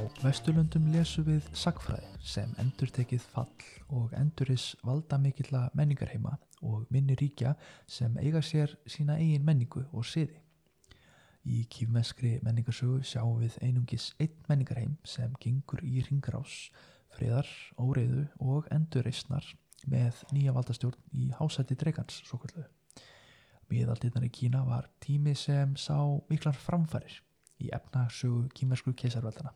Vesturlundum lesu við sagfræði sem endur tekið fall og enduris valda mikilla menningarheima og minni ríkja sem eiga sér sína eigin menningu og siði. Í kýfmeskri menningarsögu sjáum við einungis einn menningarheim sem gengur í ringrás, friðar, óreiðu og endurreysnar með nýja valdastjórn í hásætti dregans, svo kallu. Miðaldinnar í Kína var tími sem sá miklar framfærir í efnagsögu kýmversku keisarveldana.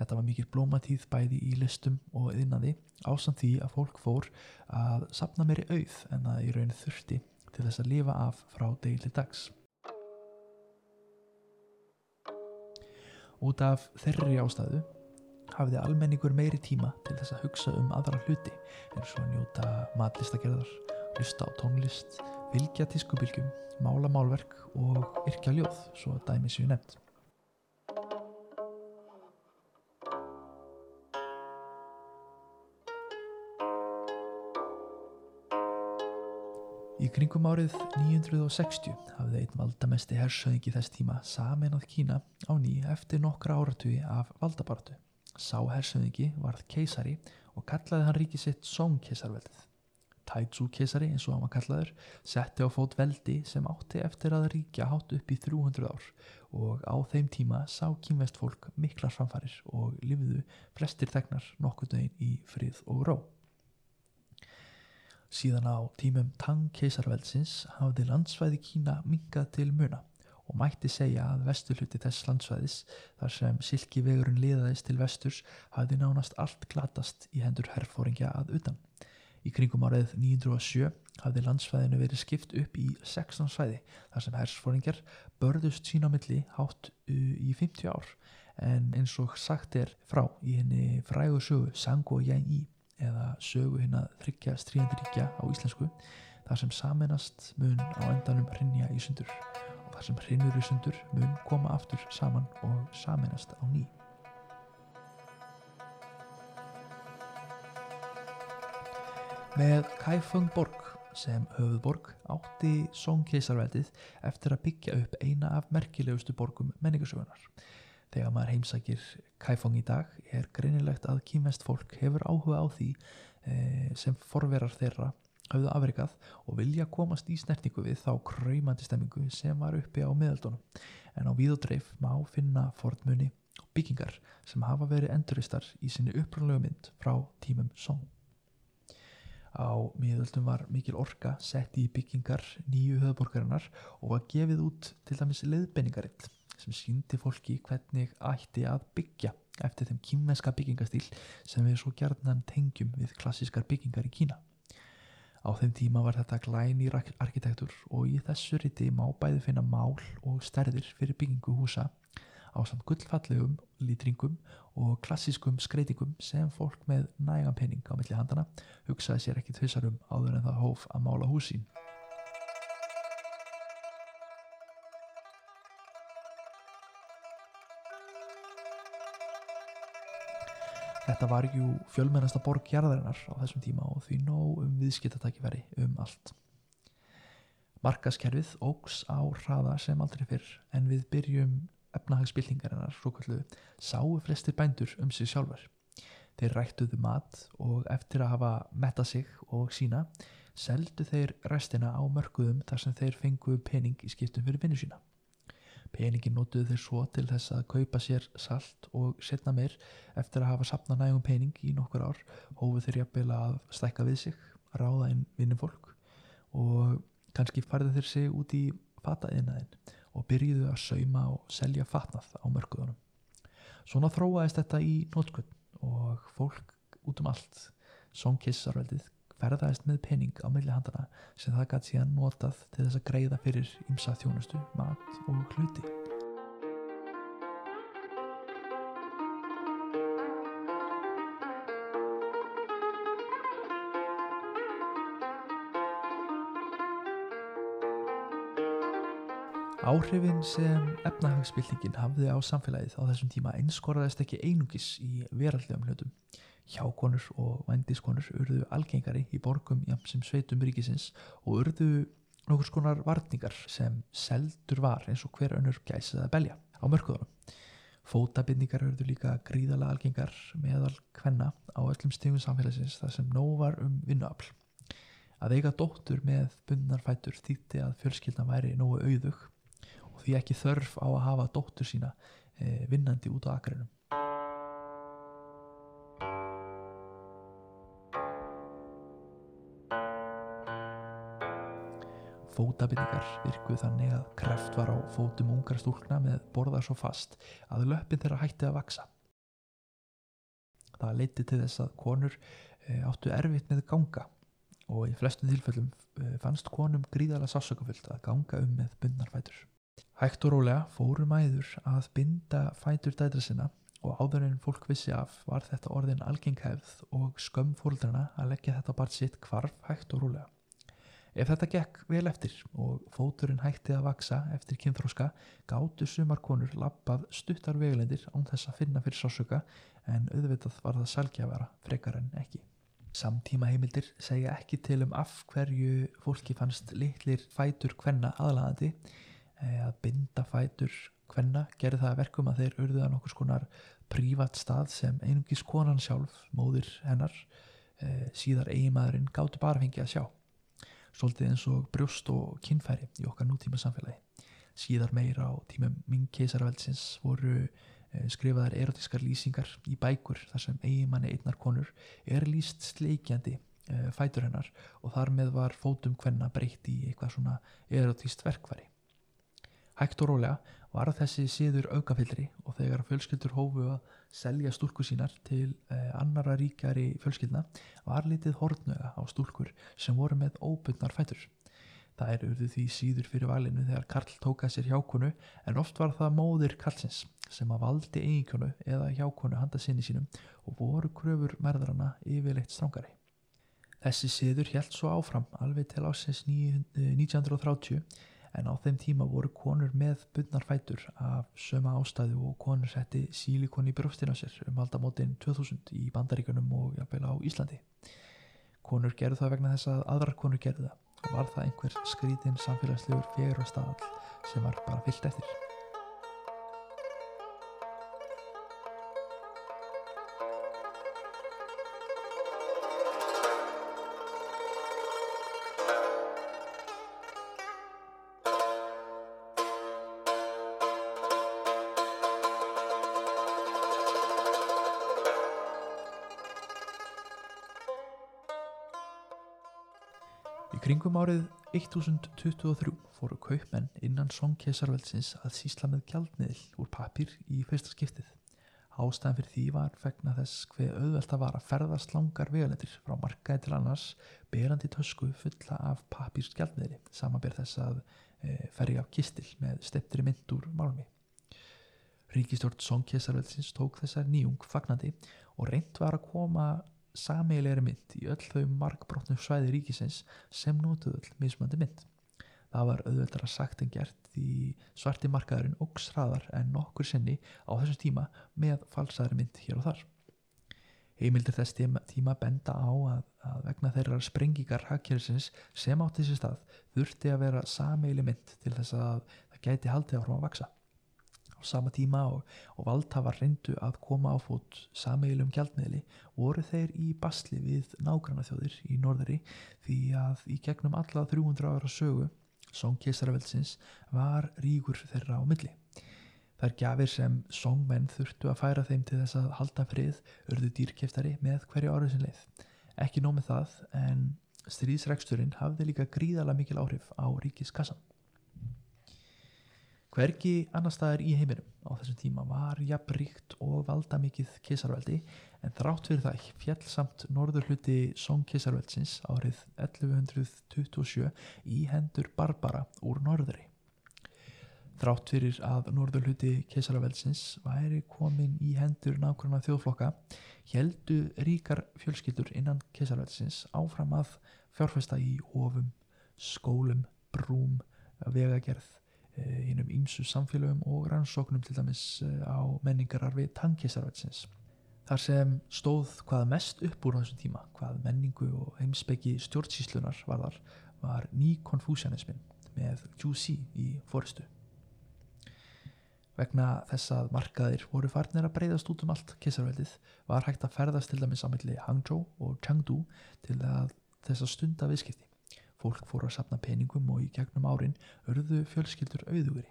Þetta var mikil blómatíð bæði í listum og yðnaði ásamt því að fólk fór að sapna meiri auð en að í raun þurfti til þess að lifa af frá degli dags. Út af þeirri ástæðu hafiði almenningur meiri tíma til þess að hugsa um aðra hluti eins og njóta matlistagerðar, hlusta á tónlist, vilja tískubilgjum, mála málverk og yrkja ljóð, svo dæmi séu nefnt. Í kringum árið 960 hafði einn valdamesti hersöðingi þess tíma saminað Kína á ný eftir nokkra áratugi af valdabartu. Sá hersöðingi varð keisari og kallaði hann ríki sitt Song-keisarveldið. Taizú keisari eins og hann var kallaður setti á fót veldi sem átti eftir að ríkja hátt upp í 300 ár og á þeim tíma sá kýmvest fólk miklar framfarir og lifiðu flestir tegnar nokkur dögin í frið og ró. Síðan á tímum Tang keisarveldsins hafði landsvæði Kína mingað til muna og mætti segja að vesturluti þess landsvæðis þar sem silki vegurinn liðaðist til vesturs hafði nánast allt glatast í hendur herrfóringja að utan. Í kringum árið 907 hafði landsvæðinu verið skipt upp í 16 svæði þar sem herrfóringjar börðust sín á milli hátt í 50 ár en eins og sagt er frá í henni frægu sögu Sango Yang Yi eða sögu hinn að þryggja stríðandiríkja á íslensku þar sem saminast mun á endanum hrinja í sundur og þar sem hrinnur í sundur mun koma aftur saman og saminast á ný. Með Kaifeng borg sem höfuðborg átti Song keisarveldið eftir að byggja upp eina af merkilegustu borgum menningarsögunar Þegar maður heimsækir Kaifong í dag er greinilegt að kýmest fólk hefur áhuga á því e, sem forverar þeirra hafðu afrikað og vilja komast í snertingu við þá kræmandi stemmingu sem var uppi á miðaldunum. En á víðodreif má finna fornmunni og byggingar sem hafa verið enduristar í sinni upprannlegu mynd frá tímum sóng. Á miðaldum var mikil orka sett í byggingar nýju höfðborgarinnar og var gefið út til dæmis leiðbenningarill sem síndi fólki hvernig ætti að byggja eftir þeim kýmvenska byggingastíl sem við svo gerðnan tengjum við klassískar byggingar í Kína. Á þeim tíma var þetta glænir arkitektur og í þessu riti má bæði finna mál og stærðir fyrir byggingu húsa á samt gullfallegum lítringum og klassískum skreitingum sem fólk með nægan penning á milli handana hugsaði sér ekki tvisarum áður en það hóf að mála húsín. Þetta var ju fjölmennasta borg jarðarinnar á þessum tíma og því nóg um viðskiptatækifæri um allt. Markaskerfið ógs á hraða sem aldrei fyrr en við byrjum efnahagsbyltingarinnar svokallu sáu flestir bændur um sig sjálfar. Þeir rættuðu mat og eftir að hafa metta sig og sína seldu þeir restina á mörguðum þar sem þeir fengu pening í skiptum fyrir vinnu sína. Peningin notuðu þeir svo til þess að kaupa sér salt og setna meir eftir að hafa sapna nægum pening í nokkur ár hófu þeir jafnvel að stækka við sig, ráða inn vinnum fólk og kannski farðu þeir sig út í fataðinaðin og byrjuðu að sauma og selja fatnað á mörguðunum. Svona þróaðist þetta í nótkunn og fólk út um allt, songkissarveldið ferðaðist með pening á milli handana sem það gæti síðan notað til þess að greiða fyrir ímsa þjónustu, mat og hluti. Áhrifin sem efnahagsbyltingin hafði á samfélagið á þessum tíma einskorðaðist ekki einungis í veraldlegum hlutum hjákonur og vændiskonur urðu algengari í borgum sem sveitum ríkisins og urðu nokkur skonar varningar sem seldur var eins og hver önnur gæsið að belja á mörkuðunum Fótabindningar verður líka gríðalega algengar meðal kvenna á öllum stegum samfélagsins þar sem nóg var um vinnuafl. Að eiga dóttur með bundnar fætur þýtti að fjölskyldan væri nógu auðug og því ekki þörf á að hafa dóttur sína e, vinnandi út á akrinum. Fótabindningar virkuð þannig að kreft var á fótum ungar stúlkna með borðar svo fast að löppin þeirra hætti að vaksa. Það leiti til þess að konur e, áttu erfitt með ganga og í flestum tilfellum e, fannst konum gríðala sásökufullt að ganga um með bundnar fætur. Hægt og rólega fóru mæður að binda fætur dætra sinna og áður en fólk vissi af var þetta orðin algenghefð og skömm fóldrana að leggja þetta bara sitt kvarf hægt og rólega. Ef þetta gekk vel eftir og fóturinn hætti að vaksa eftir kynþróska gáttu sumarkonur lappað stuttar veglendir án þess að finna fyrir sásöka en auðvitað var það salgjafara frekar en ekki. Samtíma heimildir segja ekki til um af hverju fólki fannst litlir fætur kvenna aðlæðandi að binda fætur kvenna gerði það verkum að þeir urðuða nokkur skonar prívat stað sem einungis konan sjálf, móðir hennar síðar eigimaðurinn gáttu bara fengið að sjá svolítið eins og brjóst og kynfæri í okkar nútíma samfélagi. Síðar meira á tímum minn keisarveldsins voru skrifaðar erotískar lýsingar í bækur þar sem eigimanni einnar konur er lýst sleikjandi fætur hennar og þar með var fótum hvenna breytt í eitthvað svona erotíst verkvari. Hægt og rólega var þessi síður aukafyllri og þegar fjölskyldur hófu að selja stúlkur sínar til eh, annara ríkari fjölskyldna var litið hortnöga á stúlkur sem voru með óbundnar fætur. Það er urðu því síður fyrir valinu þegar Karl tóka sér hjákonu en oft var það móðir Karlsins sem að valdi eiginkonu eða hjákonu handa sinni sínum og voru kröfur merðrana yfirleitt strángari. Þessi síður held svo áfram alveg til ásins 1930 en á þeim tíma voru konur með bundnar fætur af söma ástæðu og konur setti sílikon í brjóstin á sér um aldamótin 2000 í bandaríkunum og jafnvel á Íslandi. Konur gerðu það vegna þess að aðrar konur gerðu það og var það einhver skrítinn samfélagslegur fegur og staðall sem var bara fyllt eftir. Árið 1023 fóru kaupmenn innan songkesarveldsins að sísla með gjaldmiðl úr papír í fyrsta skiptið. Ástæðan fyrir því var vegna þess hver auðvelt að var að ferðast langar vegalendir frá markaði til annars berandi tösku fulla af papírs gjaldmiðli samanber þess að e, ferri á kistil með steptri mynd úr málmi. Ríkistjórn songkesarveldsins tók þessar nýjung fagnandi og reynd var að koma sameilegri mynd í öll þau markbrotnu svæði ríkisins sem notuð öll mismöndi mynd. Það var auðveldara sagt en gert því svarti markaðurinn ógs hraðar en nokkur sinni á þessum tíma með falsaðri mynd hér og þar. Heimildir þess tíma benda á að, að vegna þeirra sprengingar hagkjörðsins sem átti þessi stað þurfti að vera sameili mynd til þess að það gæti haldið áfram að vaksa á sama tíma og, og valdhafar reyndu að koma á fót sameilum gjaldmiðli voru þeir í basli við nágranna þjóðir í norðari því að í gegnum alla 300 ára sögu songkesaraveldsins var ríkur þeirra á milli. Þær gjafir sem songmenn þurftu að færa þeim til þess að halda frið örðu dýrkeftari með hverju árið sem leið. Ekki nómið það en stríðsreksturinn hafði líka gríðala mikil áhrif á ríkiskassan. Hvergi annar staðar í heiminum á þessum tíma var jafn ríkt og valda mikið keisarveldi en þrátt fyrir það fjall samt norður hluti Song keisarveldsins árið 1127 í hendur Barbara úr norðri. Þrátt fyrir að norður hluti keisarveldsins væri komin í hendur nákvæmna þjóðflokka heldu ríkar fjölskyldur innan keisarveldsins áfram að fjárfesta í ofum, skólum, brúm, vegagerð hinnum ímsu samfélögum og rannsóknum til dæmis á menningararfi tankisarvætsins. Þar sem stóð hvað mest upp úr þessum tíma, hvað menningu og heimsbyggi stjórnsíslunar var þar, var ný konfúsianismin með Jusi í fóristu. Vegna þess að markaðir voru farnir að breyðast út um allt keisarveldið var hægt að ferðast til dæmis á milli Hangzhou og Chengdu til þess að stunda viðskipti. Fólk fóru að sapna peningum og í gegnum árin örðu fjölskyldur auðugri.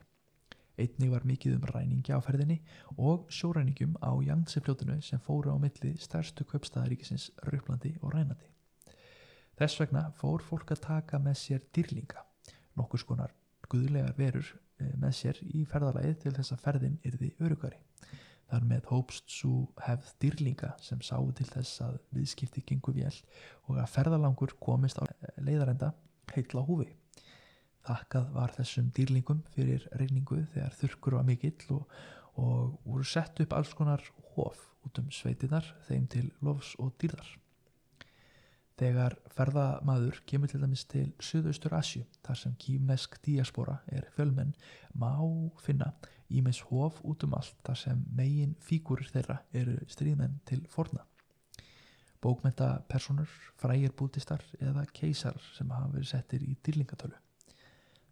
Einnig var mikið um ræningi á ferðinni og sjóræningum á Yangtze-fljótinu sem fóru á milli stærstu köpstaðaríkisins Rauplandi og Rænandi. Þess vegna fór fólk að taka með sér dýrlinga, nokkus konar guðlegar verur eh, með sér í ferðalagið til þess að ferðin yrði örugari. Þar með hópst svo hefð dýrlinga sem sáu til þess að viðskipti gengur vél og að ferðalangur komist á leiðarenda heitla húfi. Þakkað var þessum dýrlingum fyrir reyningu þegar þurkur var mikill og, og voru sett upp alls konar hof út um sveitinar þeim til lofs og dýrðar. Þegar ferðamaður kemur til dæmis til Suðaustur Asju þar sem kýmnesk diaspora er fjölmenn má finna ímeins hof út um allt þar sem megin fígúrir þeirra eru stríðmenn til forna. Bókmentapersonur, frægir bútistar eða keisar sem hafa verið settir í dýrlingatölu.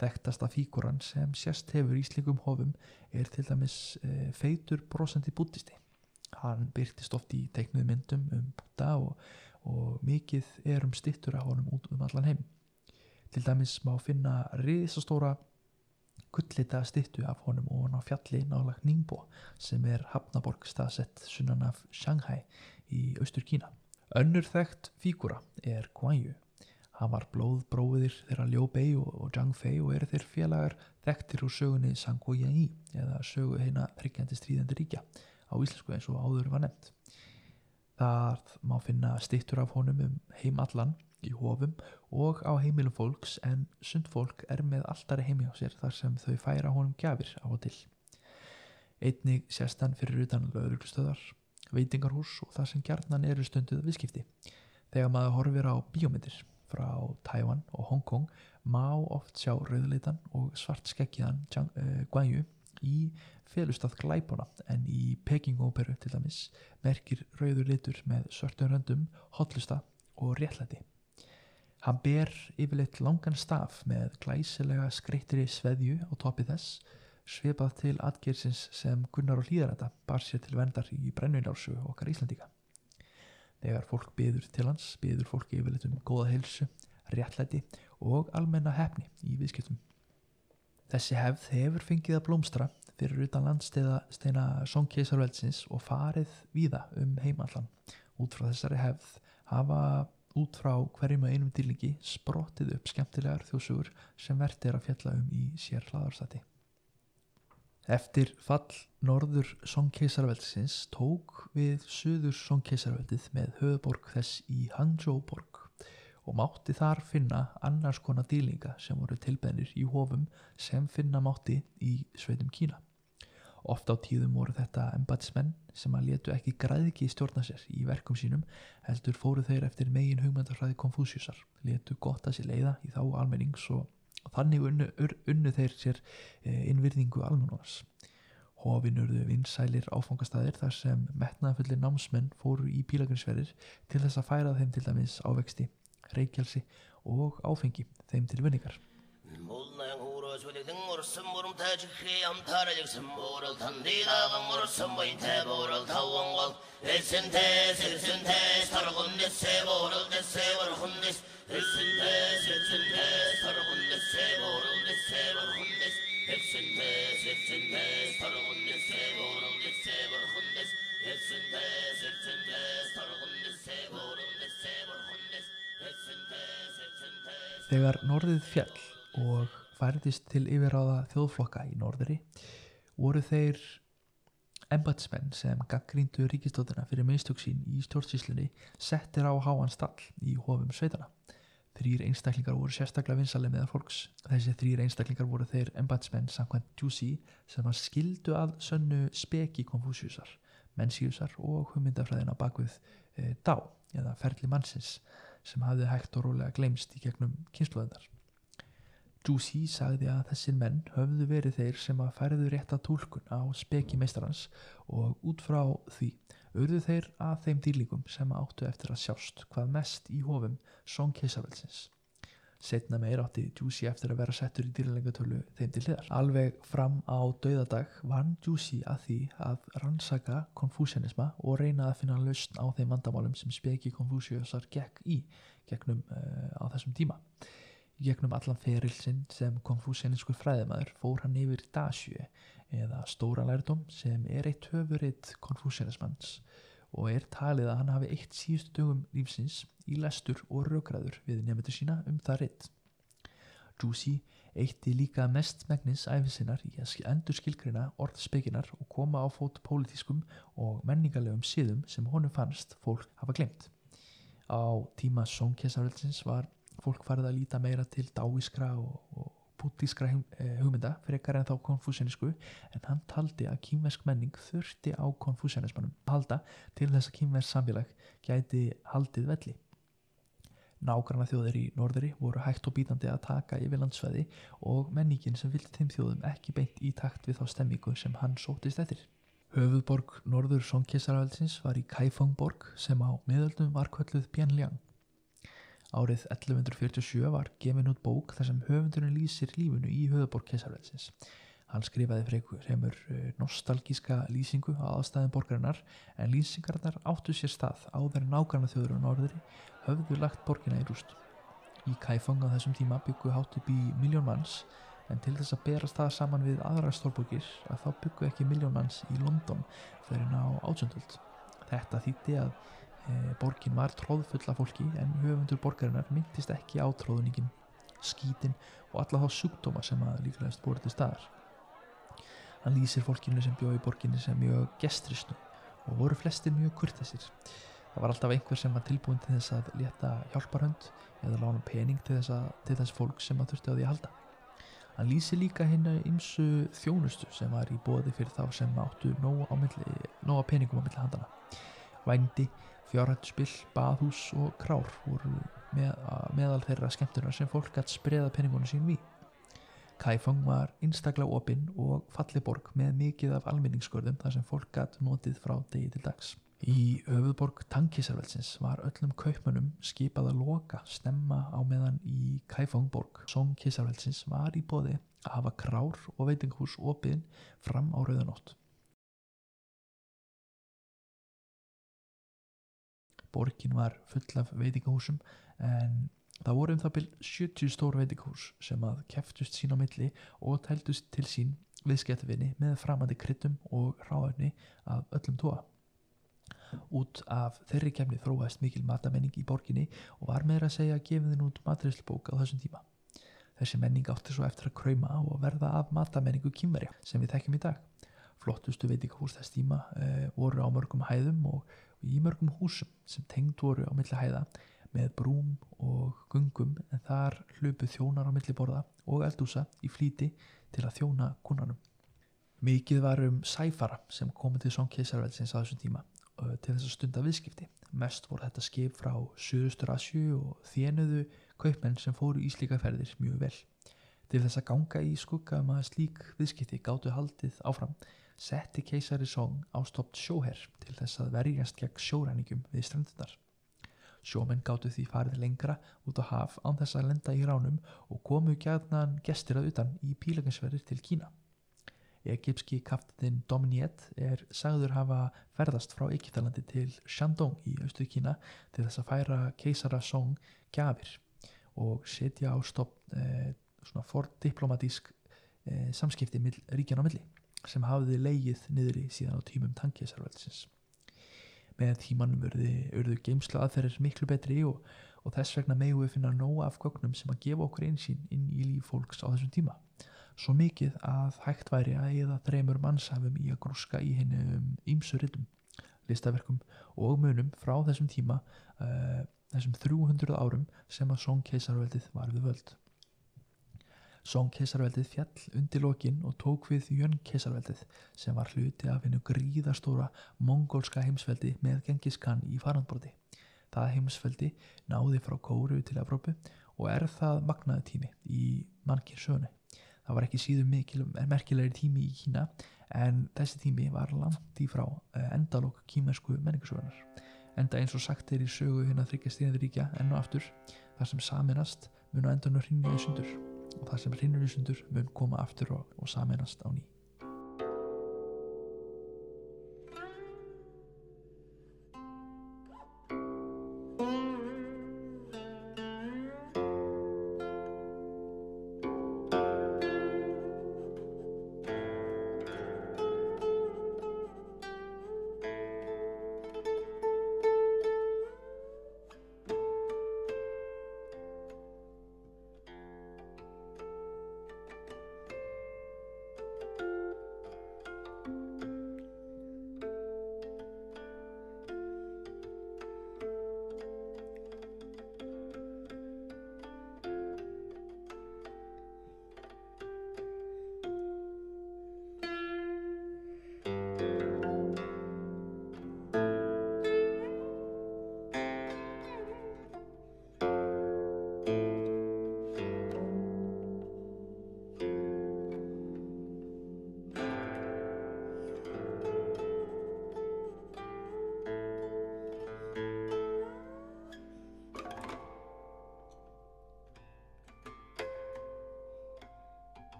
Þekktasta fígúran sem sérst hefur í íslingum hofum er til dæmis e, feitur brosandi bútisti. Hann byrtist oft í teiknuðu myndum um búta og, og mikið er um stittur af honum út um allan heim. Til dæmis má finna risastóra gullita stittu af honum og hann á fjalli nálagt Ningbo sem er Hafnaborg staðsett sunnan af Shanghai í austur Kína. Önnur þekkt fígúra er Guan Yu. Hann var blóðbróðir þeirra Liu Bei og, Zhang Fei og eru þeir félagar þekktir úr sögunni Sango Yang Yi eða sögu heina hryggjandi stríðandi ríkja á íslensku eins og áður var nefnt. Þar má finna stittur af honum um heim allan í hofum og á heimilum fólks en sund fólk er með alltari heimi á sér þar sem þau færa honum gjafir á og til. Einnig sérstann fyrir utan lögurlustöðar, veitingarhús og það sem gjarnan eru stunduð viðskipti. Þegar maður horfir á bíómyndir frá Taiwan og Hong Kong má oft sjá rauðleitan og svart skekkiðan uh, Guanyu í felustað glæpuna en í Peking-óperu til dæmis merkir rauður litur með svörtum röndum, hotlusta og réttlæti. Hann ber yfirleitt langan staf með glæsilega skreittri sveðju á topi þess, svipað til atgersins sem Gunnar og Hlýðaranda bar sér til vendar í brennunársu okkar Íslandíka. Þegar fólk byður til hans, byður fólk yfirleitt um góða heilsu, réttlæti og almenna hefni í viðskiptum. Þessi hefð hefur fengið að blómstra fyrir utan landsteina songkeisarveldsins og farið víða um heimallan. Út frá þessari hefð hafa út frá hverjum og einum dýlingi sprottið upp skemmtilegar þjósugur sem verðt er að fjalla um í sér hlaðarstati. Eftir fall norður songkeisarveldsins tók við söður songkeisarveldið með höfuborg þess í Hangzhou borg og mátti þar finna annars konar dýlinga sem voru tilbennir í hofum sem finna mátti í sveitum Kína. Oft á tíðum voru þetta embatsmenn sem að letu ekki græðiki stjórna sér í verkum sínum heldur fóru þeir eftir megin hugmyndarfræði konfúsjusar, letu gott að sér leiða í þá almennings og, þannig unnu, unnu þeir sér e, innvirðingu almennunars. Hofinurðu vinsælir áfangastæðir þar sem metnaðafullir námsmenn fóru í pílagrinsferðir til þess að færa þeim til dæmis ávexti, reykjelsi og áfengi þeim til vinningar. Múlnæðan húru að svilið þingursum vorum tætsikki amtariliksum Þegar norðið fjall og færðist til yfirráða þjóðflokka í norðri voru þeir embatsmenn sem gaggríndu ríkistóttina fyrir meðstök sín í stjórnsíslunni settir á háan stall í hofum sveitana. Þrýr einstaklingar voru sérstaklega vinsaleg meðal fólks. Þessi þrýr einstaklingar voru þeir embatsmenn samkvæmt Jusi sem að skildu að sönnu speki konfúsjusar, mennsíusar og hugmyndafræðina bakvið e, dá eða ferli mannsins sem hafði hægt og rólega glemst í gegnum kynsluðendar. Juicy sagði að þessir menn höfðu verið þeir sem að færðu rétta tólkun á speki meistarans og út frá því urðu þeir að þeim dýrlingum sem áttu eftir að sjást hvað mest í hofum songkeisarvelsins. Setna meir átti Juicy eftir að vera settur í dýralengatölu þeim til hliðar. Alveg fram á dauðadag vann Juicy að því að rannsaka konfúsianisma og reyna að finna lausn á þeim vandamálum sem speki konfúsiusar gekk í gegnum uh, á þessum tíma. Gegnum allan ferilsinn sem konfúsianiskur fræðimæður fór hann yfir Dasju eða Stóra lærdom sem er eitt höfuritt konfúsianismans og er talið að hann hafi eitt síðustu dögum lífsins í lestur og rökræður við nefndur sína um það reitt. Juicy eitti líka mest megnis æfisinnar í að endur skilgrina orðspekinar og koma á fót pólitískum og menningarlegum síðum sem honum fannst fólk hafa glemt. Á tíma sónkesaröldsins var fólk farið að líta meira til dáiskra og, og bútískra eh, hugmynda frekar en þá konfúsianisku en hann taldi að kýmversk menning þurfti á konfúsianismannum að halda til þess að kýmversk samfélag gæti haldið velli. Nágranna þjóðir í norðri voru hægt og bítandi að taka yfir landsveði og menningin sem vildi þeim þjóðum ekki beint í takt við þá stemmingu sem hann sótist eftir. Höfuðborg norður Songkesarafelsins var í Kaifangborg sem á miðöldum var kvölluð Pianliang. Árið 1147 var gefin út bók þar sem höfundurinn lýsir lífunu í höfuborg keisarveitsins. Hann skrifaði fremur eh, nostalgíska lýsingu á aðstæðin borgarinnar en lýsingarnar áttu sér stað áður en nákvæmna þjóður og norðuri höfðu lagt borgina í rúst. Í Kaifang á þessum tíma byggu hátt upp í miljón manns en til þess að berast það saman við aðra stórborgir að þá byggu ekki miljón manns í London fyrir ná átsöndult. Þetta þýtti að borgin var tróðfull af fólki en höfundur borgarinnar myndist ekki á tróðuningin, skítin og alla þá sjúkdóma sem að líklegast búið til staðar. Hann lýsir fólkinu sem bjóði borginni sem mjög gestristnu og voru flestir mjög kurtessir. Það var alltaf einhver sem var tilbúin til þess að leta hjálparhönd eða lána pening til þess, að, til þess fólk sem að þurfti á því að halda. Hann lýsi líka hennu ymsu þjónustu sem var í bóði fyrir þá sem áttu nóga peningum á milli handana. Vændi, fjárhættuspill, baðhús og krár voru með, meðal þeirra skemmtunar sem fólk gætt spreða penningunum sín við. Kaifang var einstaklega opinn og falli borg með mikið af alminningsskörðum þar sem fólk gætt notið frá degi til dags. Í höfuðborg Tankísarvelsins var öllum kaupmönnum skipað að loka stemma á meðan í Kaifangborg Song Kísarvelsins var í bóði að hafa krár og veitingahús opinn fram á rauðanótt. Borgin var full af veitingahúsum en það voru um það byrj 70 stór veitingahús sem að keftust sín á milli og tældust til sín viðskiptavinni með framandi kryttum og ráðarni af öllum tóa. Út af þeirri kemni þróast mikil matamenning í borginni og var meira að segja að gefa þinn út matræslubók á þessum tíma. Þessi menning átti svo eftir að krauma og verða af matamenningu kýmverja sem við þekkjum í dag. Flottustu veitingahús þess tíma e, voru á mörgum hæðum og í mörgum húsum sem tengd voru á milli hæða með brúm og gungum en þar hlupu þjónar á milli borða og eldúsa í flíti til að þjóna kunnanum. Mikið var um sæfara sem komið til Songkeisarveldsins á þessum tíma til þess að stunda viðskipti. Mest voru þetta skip frá Suðustur Asju og þjenuðu kaupmenn sem fóru í slíka ferðir mjög vel. Til þess að ganga í skugga um að slík viðskipti gáttu haldið áfram setti keisari Song á stopt sjóherr til þess að verjast gegn sjóræningum við strandunar. Sjómenn gáttu því farið lengra út á haf án þess að lenda í ránum og komu gæðnan gestir að utan í pílagansverðir til Kína. Egipski kaftinn Dominiet er sagður hafa ferðast frá Egyptalandi til Shandong í austu Kína til þess að færa keisara Song gafir og setja á stopp eh, svona fordiplomatísk eh, samskipti ríkjan á milli sem hafði leigið niðri síðan á tímum tankisarveldsins. Með tímanum urðu geimsla aðferðir miklu betri og, og þess vegna megu við finna nóga af gögnum sem að gefa okkur einsýn inn í líf fólks á þessum tíma. Svo mikið að hægt væri að eða þreymur mannshafum í að grúska í hennum ímsuritum, listaverkum og munum frá þessum tíma, uh, þessum 300 árum sem að sóngkeisarveldið var við völd. Song-keisarveldið fjall undir lokin og tók við Jön-keisarveldið sem var hluti af hennu gríðastóra mongólska heimsveldi með Genghis Khan í farandbroti. Það heimsveldi náði frá Kóru til Evrópu og er það magnaði tími í mannkir sögni. Það var ekki síðan merkilegri tími í Kína en þessi tími var langt í frá eh, endalók kímersku menningarsögunar. Enda eins og sagt er í sögu hérna þryggja stýrðiríkja enn og aftur þar sem saminast mun á endanum hrinja í sundur og það sem hrinur í sundur mun koma aftur og, og saminast á ný